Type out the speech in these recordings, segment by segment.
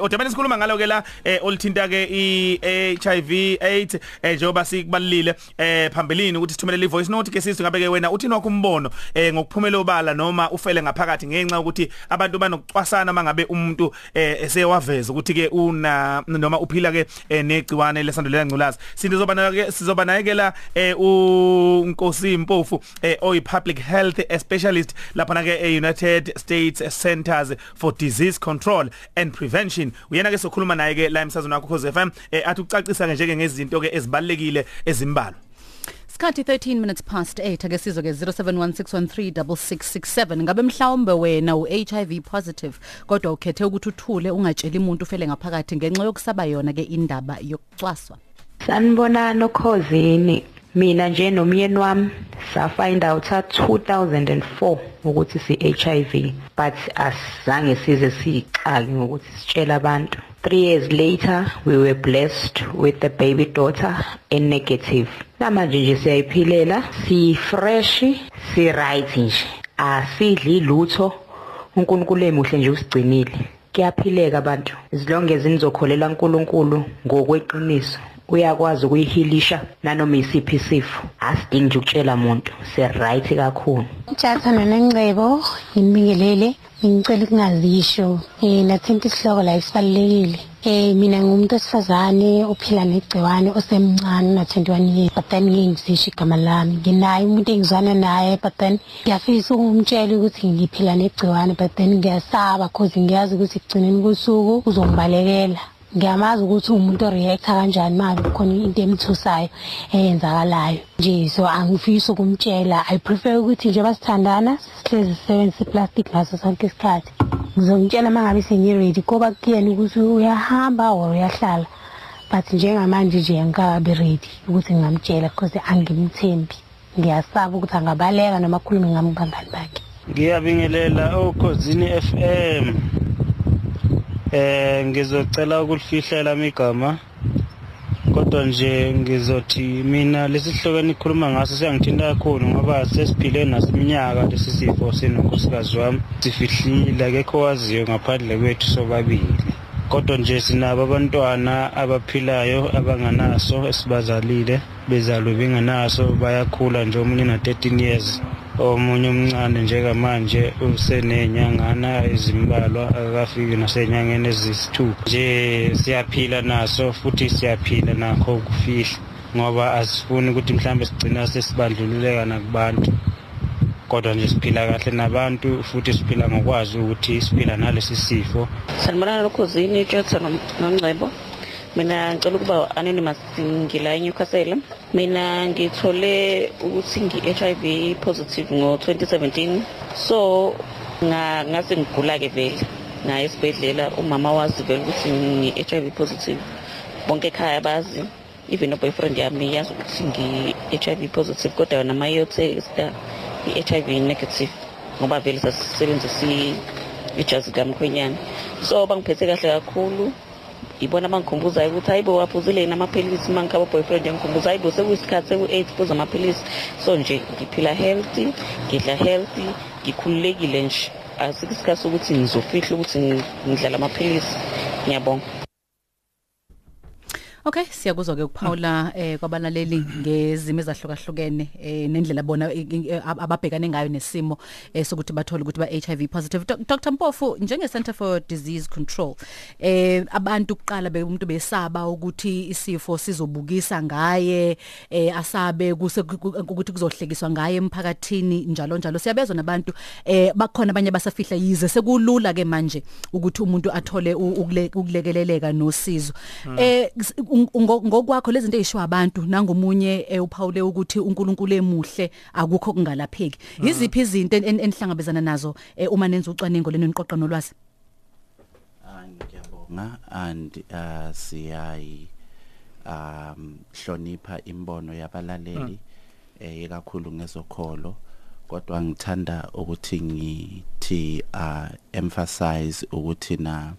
Odabeni sikhuluma ngalo ke la eh olithinta ke iHIV AIDS eh njengoba sikubalile eh phambilini ukuthi sithumelele ivoice note ke sizwe ngabe ke wena uthini wakho umbono ngokuphumela obala noma ufele ngaphakathi ngenxa ukuthi abantu banokucwasana mangabe umuntu esewaveza ukuthi ke una noma uphila ke negciwane lesandulela ngculazi. Sindizoba nayo ke sizoba naye ke la uNkosi Mpofu oyi public health specialist lapha na ke United States Centers for Disease Control and Prevention. Uyena ke sokhuluma naye ke la emsazweni wakho Khoze FM eh athi ukucacisa ke njenge ngezinto ke ezibalekile ezimbalwa. Skhathi 13 minutes past 8 ake sizwe ke 0716136667 ngabe mhlawumbe wena u HIV positive kodwa ukhethe ukuthi uthule ungatsheli umuntu ufele ngaphakathi ngenxa yokusaba yona ke indaba yokucwaswa? Sanibonani okhozini mina nje nomyeni wami sa find out at 2004 ukuthi si HIV but asizange size siqali ngokuthi sitshela abantu. 3 years later we were blessed with a baby daughter a negative. Namanje nje siyayiphilela si fresh si right nje. Asidli lutho uNkulunkulu emuhle nje usigcinile. Kuyaphileka abantu. As long as nizokholela uNkulunkulu ngokweqiniso. Uyakwazi ukuyihilisha nanoma isiphi isifo. Asidingi nje ukutshela umuntu se right kakhulu Jathana nengcebo ngibingelele ngicela ukungazisho eh nathinta isihloko la isibalekile eh mina ngumuntu osifazane ophila negciwane osemncane na 21 years but then ngingizisho igama lami. Nginaye umuntu engizwana naye but then ngiyafisa ukumtshela ukuthi ngiphila negciwane but then ngiyasaba cause ngiyazi ukuthi kugcineni kosuku uzongibalekela ngiyamazi ukuthi umuntu oreacta kanjani manje kukhona into emthusayo eyenzakalayo. Nje so angifisi ukumtshela. I prefer ukuthi nje basithandana sihlezi sisebenzise plastic ngaso sonke isikhathi. Ngizongitshela mangabe sengiready ngoba kuyena ukuthi uyahamba or uyahlala. But njengamanje nje angikabi ready ukuthi ngingamtshela because angimthembi. Ngiyasaba ukuthi angabaleka noma akhulume ngami kubangani bakhe. Ngiyabingelela okhozini FM eh ngizocela ukulifihlela igama kodwa nje ngizothi mina lesihloko enikhuluma ngaso siyangithinta kakhulu ngoba sesiphile nasiminyaka lesi sifo sinonkosikazi wami. Sifihlile akekho waziyo ngaphandle kwethu sobabili. Kodwa nje sinabo abantwana abaphilayo abanganaso esibazalile bezalwe bengenaso bayakhula nje omunye na 13 years. Omunye omncane njengamanje usenenyangana ezimbalwa akafiki nasenyangeni ezisithupha nje siyaphila naso futhi siyaphila nakho ukufihla ngoba asifuni ukuthi mhlambe sigcina sesibandlululeka nakubantu. Kodwa nje siphila kahle nabantu futhi siphila ngokwazi ukuthi siphila nalesi sifo. Sanibonana lokhuzini Johnson noNgcebo. Mina ngicela ukuba anonymous ngila eNewcastle mina ngithole ukuthi ngi-HIV positive ngo-2017 so ngase ngigula ke vele. Ngaya esibhedlela umama wazi vele ukuthi ngi-HIV positive. Bonke ekhaya bazi even boyfriend yami yazi ukuthi ngi-HIV positive kodwa yona mayotesta i-HIV negative ngoba vele sasisebenzisa ijazi kamkhwenyana. So bangiphethe kahle kakhulu. Ibona abangikhumbuzayo ukuthi hayibo waphuzile yini amaphilisi? Uma ngikhaba boyfriend yangikhumbuza hayibo sekuyisikhathi seku-eight phuza amaphilisi. So nje ngiphila healthy ngidla healthy ngikhululekile nje. Asikho isikhathi sokuthi ngizofihla ukuthi ngidlala amaphilisi. Ngiyabonga. Okay siyakuzwa ke ukuphawula eh kwabalaleli ngezimo ezahlukahlukene eh nendlela bona ababhekane ngayo nesimo eh sokuthi bathole ukuthi ba HIV positive. Dr Mpofu njenge Center for Disease Control eh abantu kuqala be umuntu besaba ukuthi isifo sizobukisa ngaye eh asabe kuse ukuthi kuzohlekiswa ngaye emphakathini njalo njalo. Siyabezwa nabantu eh bakhona abanye basafihla yize sekulula ke manje ukuthi umuntu athole ukulekeleleka nosizo. Eh ngokwakho lezi zinto ezisho abantu nangomunye uphawule ukuthi uNkulunkulu emuhle akukho kungalapheki iziphi izinto enihlangabezana nazo uma nenza ucwaningo leno niqoqa nolwazi? Ngiyabonga. And uh, siyayi um hlonipha imbono yabalaleli eh ikakhulu ngezokholo. Kodwa ngithanda ukuthi ngithi uh emphasize ukuthi na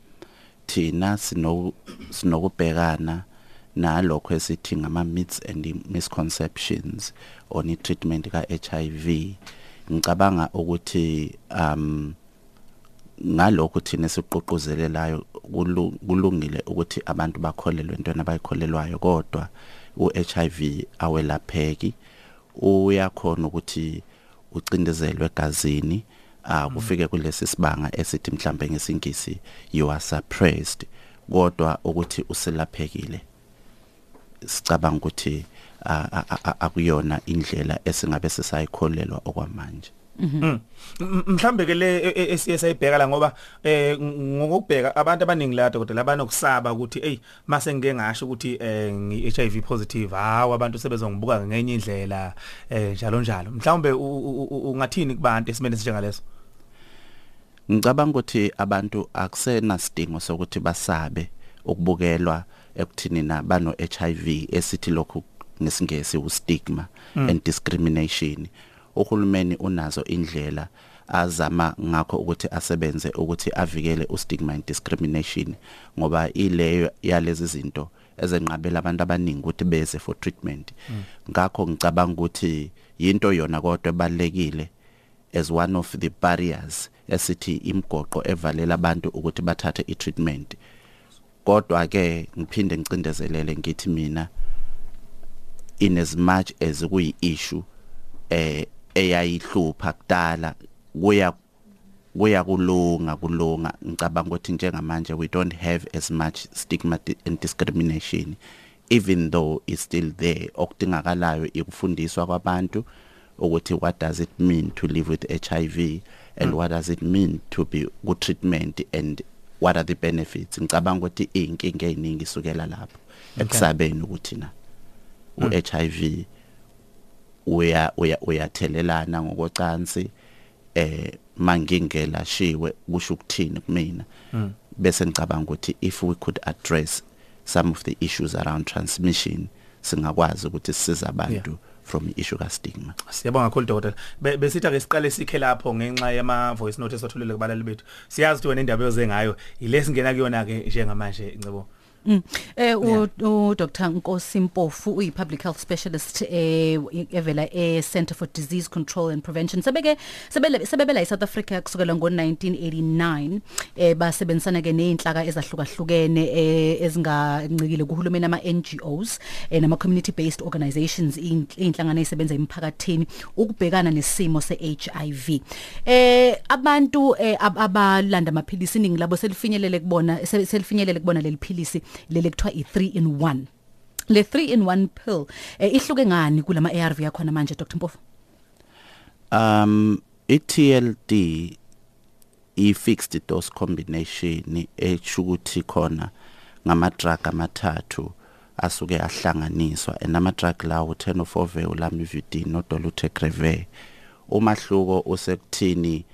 thina sinokubhekana nalokho esithi ngama myths and misconceptions on treatment ka HIV ngicabanga ukuthi um ngalokho thina siqoqozelelayo kulu- kulungile ukuthi abantu bakholelwe entweni abayikholelwayo kodwa uHIV awelapheki. Uyakhona ukuthi ucindezelwe egazini ah kufike kulesi sibanga esithi mhlambe ngesingisi you are suppressed. Kodwa ukuthi uselaphekile. Sicabanga ukuthi a- a- a- akuyona indlela esingabe sisayikholelwa okwamanje. M- mhlambe ke le e- e- esiye sayibheka la ngoba eh ngokubheka abantu abaningi la dokotela abanokusaba ukuthi hey mase ngike ngasho ukuthi eh ngi HIV positive hawo abantu sebezongibuka ngenye indlela eh njalo njalo. Mhlawumbe u- u- u- ungathini kubantu esimene sinjengaleso ngicabanga ukuthi abantu akusena sidingo sokuthi basabe ukubukelwa ekuthini na bano HIV esithi lokhu ngesingesi ustigma and discrimination. Uhulumeni unazo indlela azama ngakho ukuthi asebenze ukuthi avikele ustigma and discrimination ngoba ileyo yalezi zinto ezenqabela abantu abaningi ukuthi beze for treatment. Ngakho ngicabanga ukuthi yinto yona kodwa ebalekile as one of the barriers esithi imgoqo evalela abantu ukuthi bathathe i-treatment. Kodwa ke ngiphinde ngicindezelele ngithi mina in as much as kuyi issue eh eyayihlupha kudala kuya kuya kulunga kulunga. Ngicabanga ukuthi njengamanje we don't have as much stigma and discrimination even though it's still there. Okudingakalayo ikufundiswa kwabantu ukuthi what does it mean to live with HIV and what does it mean to be ku treatment and what are the benefits? Ngicabanga ukuthi inkinga eziningi isukela lapho. Ekusabeni ukuthi na uHIV uya uya uyathelelana ngokocansi eh mangingelashiwe kusho ukuthini kumina. Bese ngicabanga ukuthi if we could address some of the issues around transmission singakwazi ukuthi sisize abantu from issue ka stigma Siyabonga kakhulu dokotela. Be- Besithi ake siqale sikhe lapho ngenxa yama voice note esatholile kubalali bethu. Siyazi ukuthi wena indaba yoze ngayo ilesingena kuyona ke njengamanje ngicebo. Mm. Eh u u- Dr Nkosi Mpofu uyi public health specialist eh evela e Center for Disease Control and Prevention. Sebeke sebele sebebela eSouth Africa kusukela ngo1989 eh basebenzisana ke nezinhlaka ezahlukahlukene eh ezingancikile kuhulumeni ama NGOs eh nama community based organizations inhlangano ezisebenza emphakathini ukubhekana nesimo seHIV. Eh abantu eh, ab- abalanda amaphilisi iningi labo selifinyelele kubona sel- selifinyelele kubona leli philisi lele kuthiwa i3 in 1 le 3 in 1 pill eh, ihluke ngani kulama ARV yakhona manje Dr Mpofu? Um iTLD i fixed dose combination esho ukuthi khona ngama drug amathathu asuke ahlanganiswa. And ama drug lawo tenofovir ulamivudine nodolutegravir. Umahluko usekuthini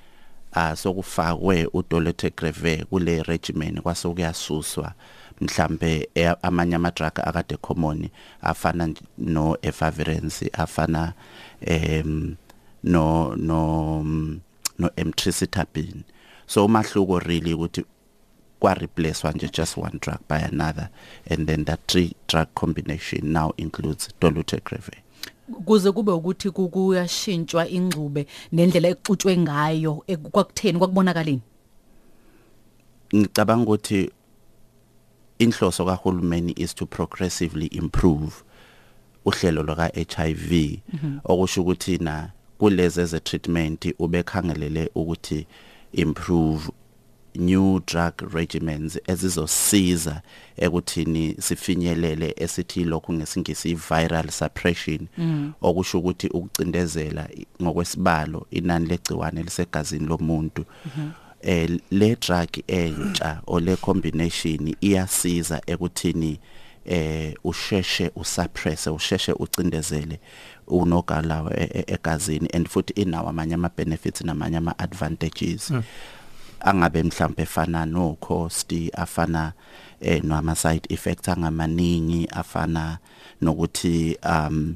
ah sokufakwe udolutegravir kule regimen kwase kuyasuswa mhlambe e- amanye ama drug akade common afana no efavirenz afana em no no no emtricitabine so umahluko really ukuthi kwa replacewa nje just one drug by another and then that three drug combination now includes dolutegravir kuze kube ukuthi ku- kuyashintshwa ingcube nendlela exutshwe ngayo eh, kwakutheni kwakubonakaleni? Ngicabanga ukuthi inhloso kahulumeni is to progressively improve uhlelo lwaka HIV okusho ukuthi na kulezi eze treatment ubekhangelele ukuthi improve new drug regimens ezizosiza ekuthini sifinyelele esithi lokhu ngesingisi viral suppression. Okusho ukuthi ukucindezela ngokwesibalo inani legciwane lisegazini lomuntu. Eh le drug entsha o le combination iyasiza ekuthini eh usheshe usuppress usheshe ucindezele unogalawa e- e- egazini and futhi inawo amanye ama benefits namanye ama advantages angabe mhlambe efana no cost afana eh nama side effects angamaningi afana nokuthi um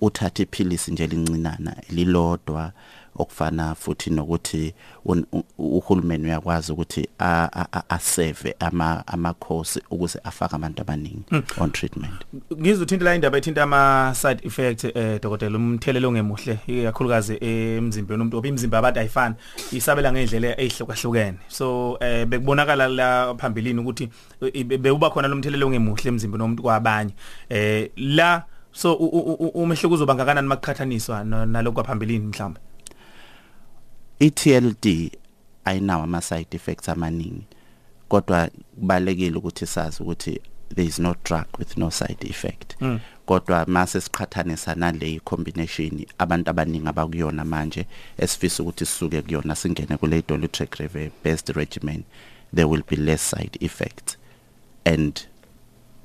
uthatha iphilisi nje lincinana lilodwa okufana futhi nokuthi un- u- uhulumeni uyakwazi ukuthi a- a- a- aseve ama amakhosi ukuze afake abantu abaningi on treatment. Ngizothinta la indaba ethinta ama side effect eh dokotela umthelelo ongemuhle ikakhulukazi emzimbeni umuntu oba imizimba yabantu ayifani isabela ngendlela ezihlukahlukene so eh bekubonakala la phambilini ukuthi eh, bewuba khona lo mthelelo ongemuhle emzimbeni womuntu kwabanye. Eh la so umehluko uzoba ngakanani makuqhathaniswa na- nalokho kwaphambilini mhlawumbe? iTLD ayinawo ama side effects amaningi kodwa kubalekile ukuthi sazi ukuthi there is no drug with no side effect. Mm. kodwa mase siqhathanisa nale combination abantu abaningi abakuyona manje esifisa ukuthi sisuke kuyona singene kule dolutegravir based regimen there will be less side effects. And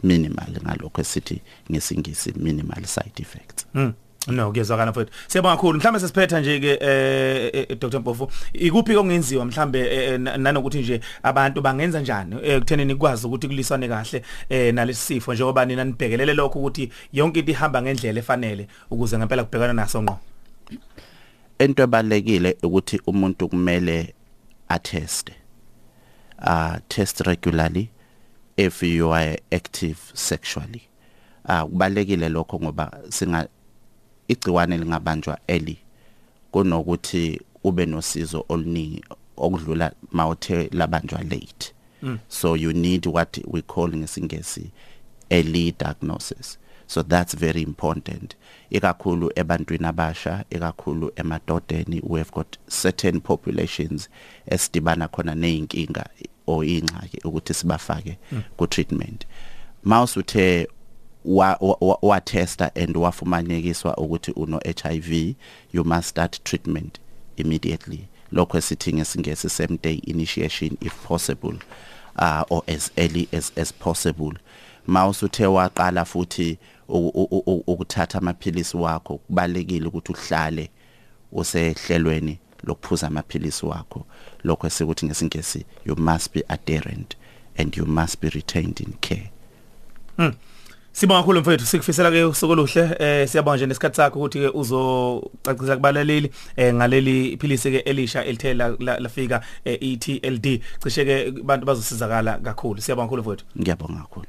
minimal ngalokho esithi ngesingisi minimal side effects Mm. No kuyezwakala mfowethu. Siyabonga kakhulu. Mhlambe sesiphetha nje ke eh eh, Dr Mpofu, ikuphi okungenziwa mhlambe eh, na- nanokuthi nje abantu bangenza njani eh, ekuthenini kwazi ukuthi kuliswane kahle eh nalesi sifo njengoba nina nibhekelele lokho ukuthi yonke into ihamba ngendlela efanele ukuze ngempela kubhekana naso ngqo. into ebalekile ukuthi umuntu kumele atteste uh test regularly if you are active sexually. Ah kubalekile lokho ngoba singa igciwane lingabanjwa early kunokuthi ube nosizo oluningi okudlula mawuthe labanjwa late. So you need what we call ngesingesi early diagnosis. So that's very important. Ikakhulu ebantwini abasha ikakhulu emadodeni we have got certain populations esidibana khona neyinkinga or ingxaki ukuthi sibafake ku treatment mawusuthe wa, wa, wa, testa and wafumanekiswa ukuthi uno HIV you must start treatment immediately. Lokho esithi ngesingesi same day initiation if possible uh, or as early as as possible. Mawusuthe waqala futhi ukuthatha amaphilisi wakho kubalekile ukuthi uhlale usehlelweni lokuphuza amaphilisi wakho. Lokho esikuthi ngesingesi you must be adherent and you must be retained in care. Sibonga kakhulu mfowethu. Sikufisela ke usuku oluhle. Eh siyabonga nje nesikhatsi sakho ukuthi ke uzocacisa kubalaleli eh ngaleli iphilisi ke elisha elithela la- lafika eh, ETLD cishe ke abantu bazosizakala kakhulu. Siyabonga kakhulu mfowethu. Ngiyabonga kakhulu.